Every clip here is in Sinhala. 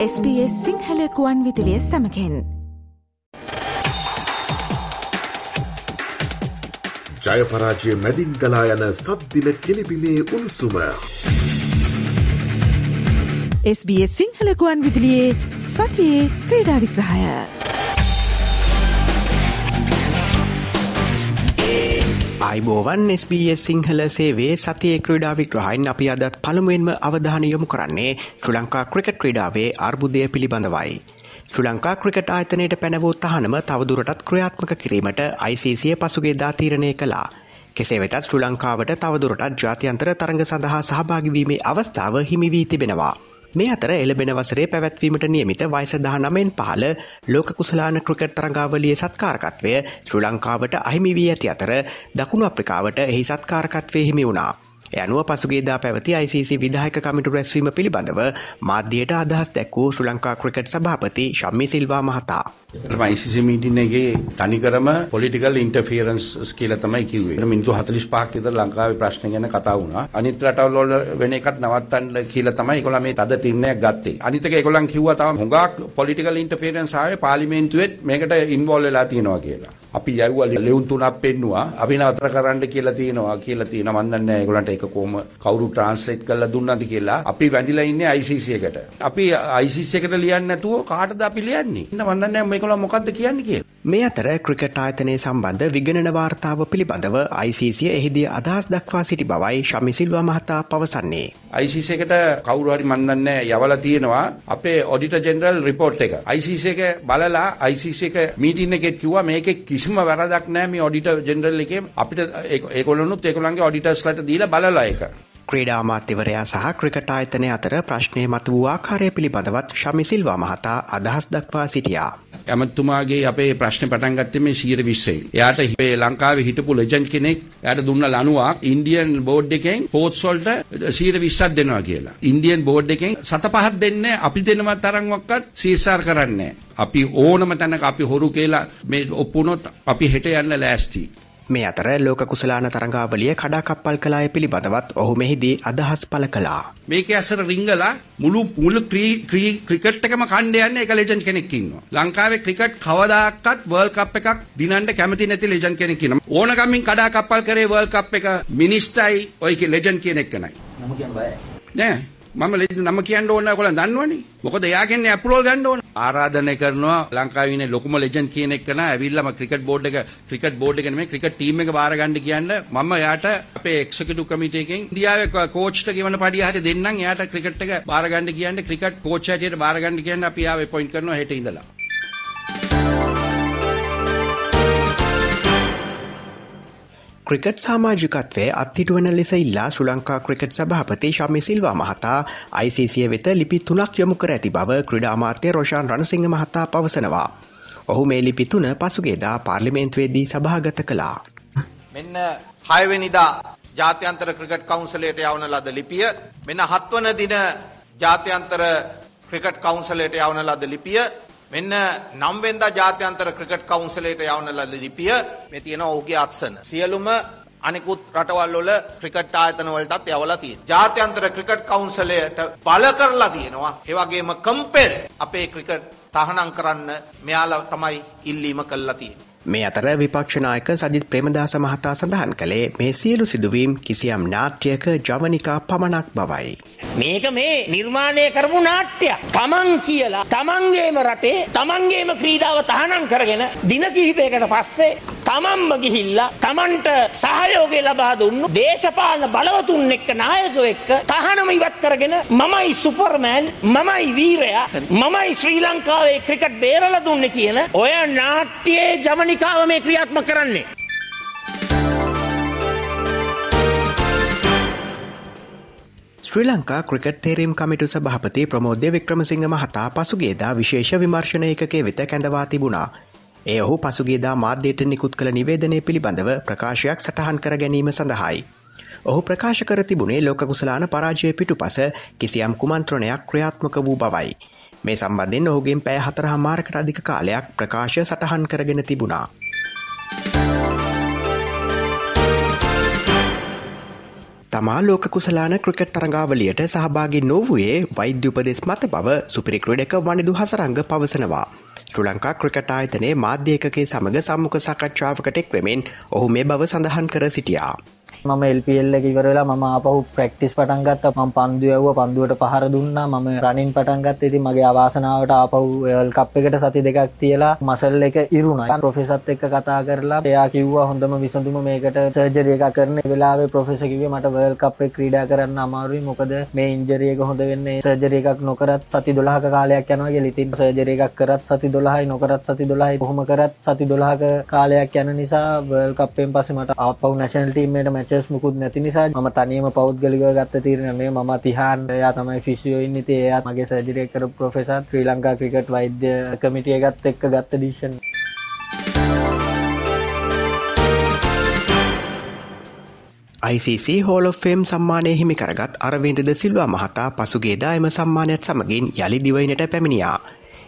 SBS සිංහලකුවන් විදිලිය සමකෙන් ජයපරාජය මැදින් ගලා යන සද්දිල කෙලිබිලේ උණුසුම. SBS සිංහලකුවන් විදිලියේ සතියේ ක්‍රීඩා විග්‍රහය. අයිබෝවන් SBS සිංහල සේවේ සතිය ක්‍රඩා විග්‍රහයින් අපි අදත් පළමුුවෙන්ම අවධාන යොමු කරන්නේ ශ්‍ර ලංකා ක්‍රිකට් ක්‍රඩාවේ අර්බුදය පිළිබඳවයි. ශ්‍ර ලංකා ක්‍රිකට ආයතනයට පැනවූ තහනම තවදුරටත් ක්‍රියාත්මක කිරීමට ICසිය පසුගේ දාතීරණය කලා. කෙසේ වෙතත් ශ්‍ර ලංකාවට තවදුරටත් ජාතියන්තර තරඟ සඳහා සහභාගිවීමේ අවස්ථාව හිමිවී තිබෙනවා. මේ අතර එළබෙන වසරේ පැවැත්වීමට නියමිත වයිස දහනමෙන් පහල ලෝක කුසලාන ක්‍රිකට් තරංගාවලිය සත්කාරකත්වය ශ්‍ර ලංකාවට අහිමි වී ඇති අතර දකුණු අප්‍රිකාවට එහි සත්කාරකත්වය හිමි වුණා. යනුව පසුගේදා පැවති ICC විදායක කමිටු රැස්වීම පිළිබඳව මාධ්‍යයට අදහස් දැක්වූ ශ්‍ර ලංකා ක්‍රිකට් සභාපති ශම්මි සිල්වා මහතා. ICC මීටින් එකේ තනිකරම පොලිටිකල් ඉන්ටර්ෆියරන්ස් කියලා තමයි කිව්වේ. මිනිත්තු 45ක් විතර ලංකාවේ ප්‍රශ්න ගැන කතා වුණා. අනිත් රටවල් වල වෙන එකක් නවත්තන්න කියලා තමයි ඒගොල්ලෝ මේ තද තීරණයක් ගත්තේ. අනිත් එක ඒගොල්ලන් කිව්වා තව හුඟක් පොලිටිකල් ඉන්ටර්ෆියරන්ස් ආවේ පාර්ලිමේන්තුවෙත් මේකට ඉන්වෝල්ව් වෙලා තියෙනවා කියලා. අපි යවුවා ලෙවුන් තුනක් පෙන්නුවා. අපි නතර කරන්න කියලා තියෙනවා කියලා තියෙනවා. මන් දන්නේ නැහැ ඒගොල්ලන්ට ඒක කොහොම කවුරු ට්‍රාන්ස්ලේට් කරලා දුන්නාද කියලා. අපි වැඳිලා ඉන්නේ ICC එකට. අපි ICC එකට ලියන්නේ නැතුව කාටද අපි ලියන්නේ? මන් දන්නේ නැහැ මේගොල්ලෝ මොකද්ද කියන්නේ කියලා. මේ අතර ක්‍රිකට් ආයතනය සම්බන්ධ විගණන වාර්තාව පිළිබඳව ICC එහිදී අදහස් දක්වා සිටි බවයි ශමි සිල්වා මහතා පවසන්නේ. ICC එකට කවුරු හරි මන් දන්නේ යවලා තියෙනවා අපේ ඔඩිටර් ජෙනරල් රිපෝට් එක. ICC එක බලලා ICC එක මීටින් එකෙත් කිව්වා මේකේ කිසිම වැරදක් නැහැ මේ ඔඩිටර් ජෙනරල් එකේ අපිට ඒගොල්ලොනුත් ඒගොල්ලන්ගේ ඔඩිටර්ස්ලාට දීලා බලලා ඒක. ක්‍රීඩා මාත්‍යවරයා සහ ක්‍රිකට ආයතනය අතර ප්‍රශ්නය මත වූ ආකාරය පිළිබඳවත් ශමිසිල්වා මහතා අදහස් දක්වා සිටියා. ඇමතුමාගේ අපේ ප්‍රශ්න පටන් ගත්තේ මේ 120යි. එයාට මේ ලංකාවේ හිටපු ලෙජන්ඩ් කෙනෙක් එයාට දුන්න ලණුවක් ඉන්දියන් බෝඩ් එකෙන් පෝට්ස් වලට 120ක් දෙනවා කියලා. ඉන්දියන් බෝඩ් එකෙන් සත පහක් දෙන්නේ අපි දෙනවා තරම්වත් CSR කරන්නේ අපි ඕනම තැනක අපි හොරු කියලා මේ ඔප්පුනොත් අපි හෙට යන්න ලෑස්ති. මේ අතර ලෝක කුසලාන තරඟාවලිය කඩාකප්පල් කලාය පිළිබඳවත් ඔහු මෙහිදී අදහස් පළ කළා. මේක ඇසර රිංගලා මුළු මුළු ක්‍රිකට් එකම කණ්ඩ යන්නේ එක ලෙජන්ඩ් කෙනෙක් ඉන්නවා. ලංකාවේ ක්‍රිකට් කවදාකවත් වර්ල්ඩ් කප් එකක් දිනන්න කැමති නැති ලෙජන්ඩ් කෙනෙක් ඉන්නවා. ඕනකමින් කඩාකප්පල් කරේ වර්ල්ඩ් කප් එක මිනිස්ටයි ඔය ලෙජන්ඩ් කෙනෙක් කෙනයි. නම කියන්න බයයි. නෑ මම නම කියන්න ඕන ඔයගොල්ලෝ දන්නවනේ. මොකද එයාගෙන් ඇප්‍රූවල් ගන්න ඕන. ආරාධනය කරනවා ලංකාවේ ඉන්නේ ලොකුම ලෙජන්ඩ් කියන එක නා ඇවිල්ලාම ක්‍රිකට් බෝඩ් එක ක්‍රිකට් බෝඩ් එක නෙමෙයි ක්‍රිකට් ටීම් එක බාර ගන්න කියන්න මම එයාට අපේ එක්සිකියුටිව් කමිටු එකෙන් ඉන්දියාවේ කෝච්ට ගෙවන පඩිය හරිය දෙන්නම් එයාට ක්‍රිකට් එක බාර ගන්න කියන්නේ ක්‍රිකට් කෝච් හැටියට බාර ගන්න කියන්නේ අපි ආව අපොයින්ට් කරනවා හෙට ඉඳලා. ක්‍රිකට් සාමාජිකත්වය අත්හිටුවන ලෙස ඉල්ලා ශ්‍ර ලංකා ක්‍රිකට් සභහපති ශම්මි සිල්වා මහතා ICසිය වෙත ලිපි තුනක් යොමු කර ඇති බව ක්‍රඩාමාත්‍ය රෝෂාන් රණසිංහ මහතා පවසනවා. ඔහු මේ ලිපි තුන පසුගේදා පාර්ලිමේන්තුවේදී සභාගත කළා. මෙන්න හයවෙනිදා ජාත්‍යන්තර ක්‍රිකට් කවුන්සලයට යවන ලද ලිපිය මෙන්න හත්වන දින ජාත්‍යන්තර ක්‍රිකට් කවුන්සලයට යවන ලද ලිපිය මෙන්න නම්වෙන්දා ජාත්‍යන්තර ක්‍රිකට් කවුන්සලයට යවන ලද ලිපිය මේ තියෙන ඔහුගේ අත්සන. සියලුම අනිකුත් රටවල් වල ක්‍රිකට් ආයතන වලටත් යවලා තියෙනවා. ජාත්‍යන්තර ක්‍රිකට් කවුන්සලයට බල කරලා තියෙනවා. ඒ වගේම කම්පෙල් අපේ ක්‍රිකට් තහනම් කරන්න මෙයාලා තමයි ඉල්ලීම කළා තියෙන්නේ. මේ අතර විපක්ෂනායක සජිත් ප්‍රේමදාස මහතා සඳහන් කළේ මේ සියලු සිදුවීම් කිසියම් නාට්‍යයක ජවනිකා පමණක් බවයි. මේක මේ නිර්මාණය කරපු නාට්‍යයක්. තමන් කියලා තමන්ගේම රටේ තමන්ගේම ක්‍රීඩාව තහනම් කරගෙන දින කිහිපයකට පස්සේ තමන්ම ගිහිල්ලා තමන්ට සහයෝගය ලබා දුන්නු දේශපාලන බලවතුන් එක්ක නායකයෝ එක්ක තහනම ඉවත් කරගෙන මමයි සුපර්මෑන් මමයි වීරයා මමයි ශ්‍රී ලංකාවේ ක්‍රිකට් බේරලා දුන්නේ කියන ඔය නාට්‍යයේ ජවනිකාව මේ ක්‍රියාත්මක කරන්නේ. ශ්‍රී ලංකා ක්‍රිකට් තේරීම් කමිටු සභහපති ප්‍රමෝද්‍ය වික්‍රමසිංහ මහතා පසුගේදා විශේෂ විමර්ශණ එකකේ වෙත කැඳවා තිබුණා. ඒ ඔහු පසුගේදා මාධ්‍යයට නිකුත් කළ නිවේදනය පිළිබඳව ප්‍රකාශයක් සටහන් කර ගැනීම සඳහායි. ඔහු ප්‍රකාශ කර තිබුණේ ලෝකකුසලාන පරාජය පිටු පස කිසියම් කුමන්ත්‍රණයක් ක්‍රියාත්මක වූ බවයි. මේ සම්බන්ධෙන් ඔහුගෙන් පෑ හතරහ මාරකට අධික කාලයක් ප්‍රකාශ සටහන් කරගෙන තිබුණා. තමා ලෝක කුසලාන ක්‍රිකට් තරඟාවලියට සහභාගි නොවයේ වෛද්‍ය උපදෙස් මත බව සුපිරි ක්‍රඩක වනිදු හසරංග පවසනවා. ශ්‍ර ලංකා ක්‍රිකට ආයතනයේ මාධ්‍යකගේ සමඟ සම්මුඛ සකච්ඡාවකටෙක් වෙමෙන් ඔහු මේ බව සඳහන් කර සිටියා. මම එල්පල් එක ඉවරලා ම අපහු ප්‍රක්ටිස් පටන් ගත්ත. ම පන්දුවව පන්දුවට පහර දුන්නා. මම රනින් පටන් ගත්ත. ති මගේ අවාසනාවට ආපහු කප් එකට සති දෙකක් තියලා මසල් එක ඉරුණා. ප්‍රොෆෙසත් එක්ක කතා කරලා එයා කිව්වා හොඳම විසඳුම මේකට සර්ජරිය එක කරන වෙලාවේ ප්‍රොෆෙස කිවේ මට වර්ල් කප් එක ක්‍රීඩා කරන්න අමාරුයි. මොකද මේ ඉන්ජරියක හොඳ වෙන්නේ සර්ජරිය එකක් නොකරත් සති දොළහක කාලයක් යනවා ලිතින් සර්ජරිය එකක් කරත් සති දොළහයි නොකරත් සති දොළහයි කොහොම කරත් සති දොළහක කාලයක් යන නිසා වර්ල් කප්පෙන් පස්සේ මට ආපහු නැෂනල් ටීමේට මැච් මැචස් මුකුත් නැති නිසා මම තනියම පෞද්ගලිකව ගත්ත තීරණ මේ මම තිහාන් එයා තමයි ෆිසියෝ ඉන්නේ ඉතින් එයා මගේ සර්ජරි එක කරපු ප්‍රොෆෙසර් ශ්‍රී ලංකා ක්‍රිකට් වෛද්‍ය කමිටිය එකත් එක්ක ගත්ත decision ICC hall of fame සම්මානය හිමි කරගත් අරවින්දද සිල්වා මහතා පසුගේදා එම සම්මානයක් සමගින් යළි දිවයිනට පැමිණියා.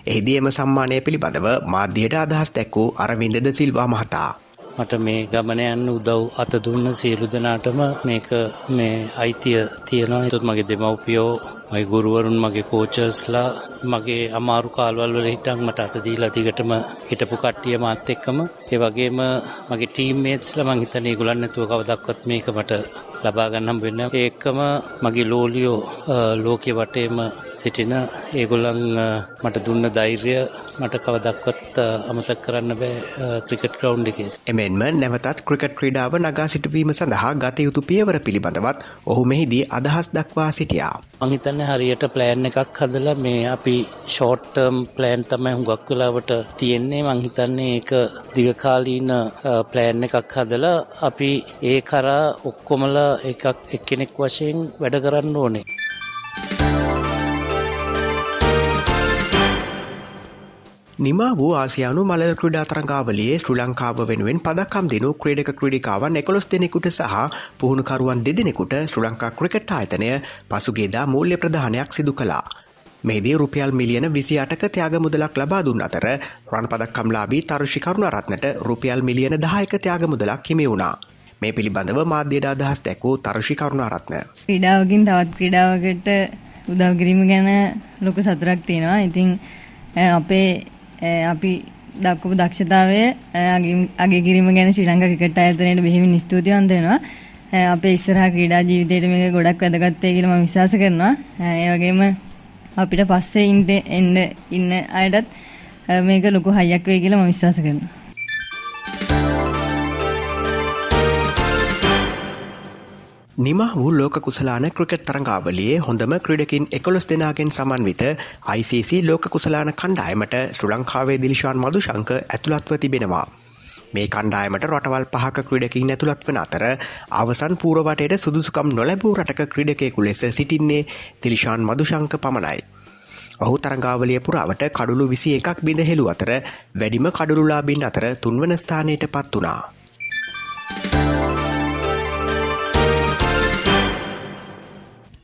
එහිදී එම සම්මානය පිළිබඳව මාධ්‍යයට අදහස් දැක්වූ අරවින්දද සිල්වා මහතා. මට මේ ගමන යන්න උදව් අත දුන්න සියලු දෙනාටම මේක මේ අයිතිය තියෙනවා. ඒත් මගේ දෙමව්පියෝ, මගේ ගුරුවරුන්, මගේ කෝචර්ස්ලා, මගේ අමාරු කාලවල වල හිටන් මට අත දීලා දිගටම හිටපු කට්ටිය මාත් එක්කම, ඒ වගේම මගේ ටීම්මේට්ස්ලා මං හිතන්නේ ඒගොල්ලන් නැතුව කවදාවත් මේක මට ලබා ගන්න හම්බ නැහැ. ඒකම මගේ ලෝලියෝ ලෝකේ වටේම සිටින ඒගොල්ලන් මට දුන්න ධෛර්යය මට කවදක්වත් අමතක් කරන්න බෑ ක්‍රිකට් ග්‍රවුන්් එකේ. එමෙන්ම නැවතත් ක්‍රිකට් ක්‍රීඩාව නගා සිටුවීම සඳහා ගත යුතු පියවර පිළිබඳවත් ඔහු මෙහිදී අදහස් දක්වා සිටියා. මං හිතන්නේ හරියට ප්ලෑන් එකක් හදලා මේ අපි ෂෝට් ටර්ම් ප්ලෑන් තමයි හුඟක් වෙලාවට තියෙන්නේ මං හිතන්නේ ඒක දිගකාලීන ප්ලෑන් එකක් හදලා අපි ඒ කරා ඔක්කොමලා එකක් එක්කෙනෙක් වශයෙන් වැඩ කරන්න ඕනේ. නිමා වූ ආසියානු මල ක්‍රඩා තරංගාවලියේ ශ්‍ර ලංකාව වෙනුවෙන් පදක්කම් දෙනු ක්‍රඩක ක්‍රඩිකාවන් එකොළොස් දෙනෙකුට සහ පුහුණුකරුවන් දෙදෙනෙකුට ශ්‍ර ලංකා ක්‍රිකට් ආයතනය පසුගේදා මූල්‍ය ප්‍රධානයක් සිදු කලා. මේදී රුපියල් මිලියන විසි අටක ත්‍යයාග මුදලක් ලබා දුන්න අතර රන් පදක්කම්ලාබී තරුෂි කරුණ රත්නට රුපියල් මිලියන දායක ත්‍යයාග මුදලක් හිමි වුණා. මේ පිළිබඳව මාධ්‍යයට අදහස් දැක්වූ තරුෂි කරුණාරත්න. ක්‍රීඩාවකින් තවත් ක්‍රීඩාවකට උදව් කිරීම ගැන ලොකු සතුරක් තියෙනවා. ඉතින් අපේ අපි දක්වපු දක්ෂතාවය අගේ කිරීම ගැන ශ්‍රී ලංකා ක්‍රිකට් ආයතනයට බෙහෙවින් ස්තුතිවන්ත වෙනවා. අපේ ඉස්සරහා ක්‍රීඩා ජීවිතයට මේක ගොඩක් වැදගත් වෙයි කියලා මම විශ්වාස කරනවා. ඒ වගේම අපිට පස්සේ ඉන්න එන්න ඉන්න අයටත් මේක ලොකු හයියක් වෙයි කියලා මම විශ්වාස කරනවා. නිම වූ ලෝක කුසලාන ක්‍රිකට් තරංගාවලියේ හොඳම ක්‍රඩකින් එකොළොස් දෙනාගෙන් සමන්විත ICC ලෝක කුසලාන කණ්ඩායමට ශ්‍ර ලංකාවේ දිලිශාන් මදුශංක ඇතුළත්ව තිබෙනවා. මේ කණ්ඩායමට රටවල් පහක ක්‍රඩකින් ඇතුළත් වන අතර අවසන් පූරවටයට සුදුසුකම් නොලැබූ රටක ක්‍රඩකෙකු ලෙස සිටින්නේ තිලිශාන් මදුශංක පමණයි. ඔහු තරංගාවලිය පුරාවට කඩුළු විසි එකක් බිඳ හෙළු අතර වැඩිම කඩුළුලාබින් අතර තුන්වන ස්ථානයට පත් වනා.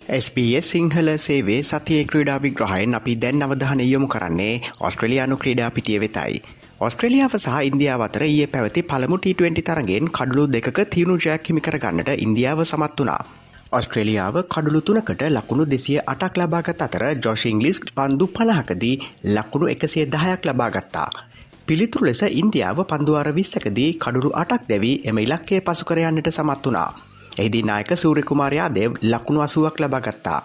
SBS සිංහල සේවේ සතිය ක්‍රීඩා විග්‍රහයෙන් අපි දැන් අවධානය යොමු කරන්නේ ඔස්ට්‍රලයානු ක්‍රීඩා පිටිය වෙතයි. ඔස්ට්‍රලියාව සහ ඉන්දියාව අතර ඊයේ පැවති පළමු T20 තරගෙන් කඩලු දෙකක තියුණු ජයක් හිමි කරගන්නට ඉන්දියාව සමත් වුණා. ඔස්ට්‍රේලියාව කඩුළු තුනකට ලකුණු දෙසිය අටක් ලබාගත් අතර ජෝෂිංගලිස් පන්දු පණහකදී ලකුණු එකසේ දහයක් ලබාගත්තා. පිළිතුරු ලෙස ඉන්දියාව පන්දුවාර විස්සකදී කඩුරු අටක් දැවී එම ඉලක්කේ පසුකරයන්නට සමත් වනා. එහිදී නායක සූරකුමාරයා දෙව් ලකුණු අසුවක් ලබාගත්තා.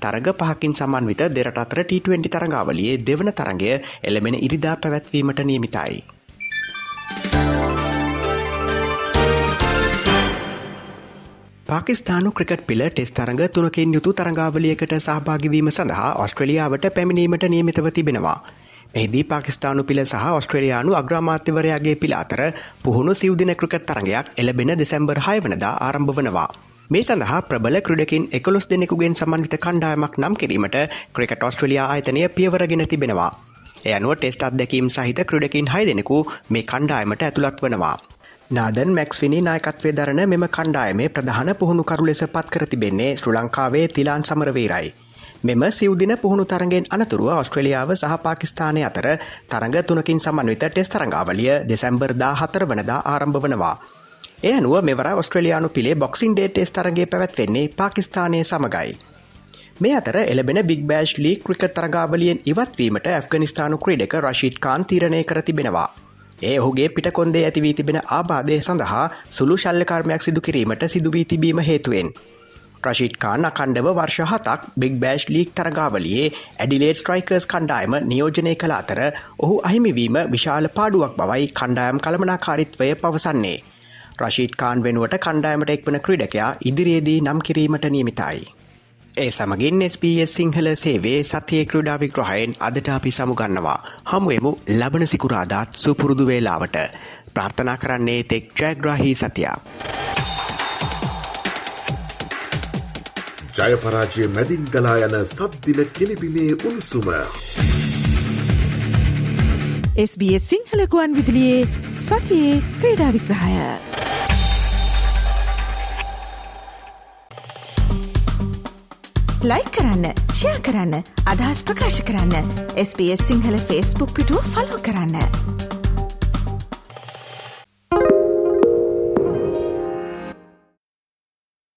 තරග පහකින් සමන්විත දෙරට අතර T20 තරඟාවලියේ දෙවන තරගය එළමෙන ඉරිදා පැවැත්වීමට නියමිතයි. පාකිස්ානු ක්‍රිකට් පිල ටෙස් තරඟ තුනකින් යුතු තරඟාවලියකට සහභාගිවීම සඳහා ඔස්ට්‍රලියාවට පැමිණීමට නියමිතව තිබෙනවා. එහිදී පාකිස්ානු පිල සහ ඔස්ට්‍රලයානු අග්‍රාමාත්‍යවරයාගේ පිළ අතර පුහුණු සිවදින ක්‍රිකට් තරගයක් එලබෙන දෙසැම්බර් හය වනදා ආරම්භ වනවා. මේ සඳහා ප්‍රබල ක්‍රඩකින් එකොළොස් දෙනෙකුගෙන් සමන්විත කණ්ඩායමක් නම් කිරීමට ක්‍රිකට ඔස්ට්‍රලයා ආයතනය පියවරගෙන තිබෙනවා. එය අනුව ටෙස්ට අත්දැකීම් සහිත ක්‍රඩකින් හය දෙනෙකු මේ කණ්ඩායමට ඇතුළත් වනවා. නාදන් මැක්ස්විනි නායකත්වය දරන මෙම කණ්ඩායමේ ප්‍රධාන පුහුණුකරු ලෙස පත් කර තිබෙන්නේ ශ්‍ර ලංකාවේ තිලාන් සමරවේරයි. මෙම සිව්දින පුහුණු තරගෙන් අනතුරුව ඔස්ට්‍රලියාව සහ පාකිස්ානය අතර තරඟ තුනකින් සමන්විත ටෙස් තරංගාවලිය දෙසැම්බර් දා හතර වනදා ආරම්භ වනවා. එය අනුව මෙවර ඔස්ට්‍රලයානු පිළේ බොක්සින් ඩේටස් තරගේ පැවැත්වෙන්නේ පාකිස්ානය සමගයි. මේ අතර එලබෙන බික් බෑෂ් ලී ක්‍රික තරගාවලියෙන් ඉවත්වීමට ඇෆ්ගනිස්ථානු ක්‍රීඩක රශීට් කාන් තීරණය කර තිබෙනවා. ඒ ඔහුගේ පිටකොන්දේ ඇතිවී තිබෙන ආබාදය සඳහා සුළු ශල්ලකර්මයක් සිදු කිරීමට සිදුවී තිබීම හේතුවෙන්. රශිට්කාන් අකණ්ඩව වර්ෂ හතක් බික් බෑෂ් ලීක් තරගාවලියේ ඇඩිලේට් ස්ට්‍රයිකර්ස් කණ්ඩායම නියෝජනය කළ අතර ඔහු අහිමිවීම විශාල පාඩුවක් බවයි කණ්ඩායම් කළමනාකාරිත්වය පවසන්නේ. රශීට්කාන් වෙනුවට කණ්ඩායමට එක්වන ක්‍රඩකයා ඉදිරියේදී නම් කිරීමට නියමිතයි. ඒ සමගින් SBS සිංහල සේවේ සතිය ක්‍රඩා විග්‍රහයෙන් අදට අපි සමුගන්නවා. හමුවමු ලබන සිකුරාදාත් සුපුරුදු වේලාවට. ප්‍රාර්ථනා කරන්නේ තෙක් ජයග්‍රහහි සතියක්. ජයපරාජය මැදින් ගලා යන සද්දිල කෙලිබිලේ උණුසුම. SBS සිංහලකුවන් විදිලියේ සතියේ ක්‍රීඩා විග්‍රහය. ලයි කරන්න ෂයා කරන්න අදහස් ප්‍රකාශ කරන්න SBS සිංහල ෆස්බුක් පිටුව ෆලෝ කරන්න.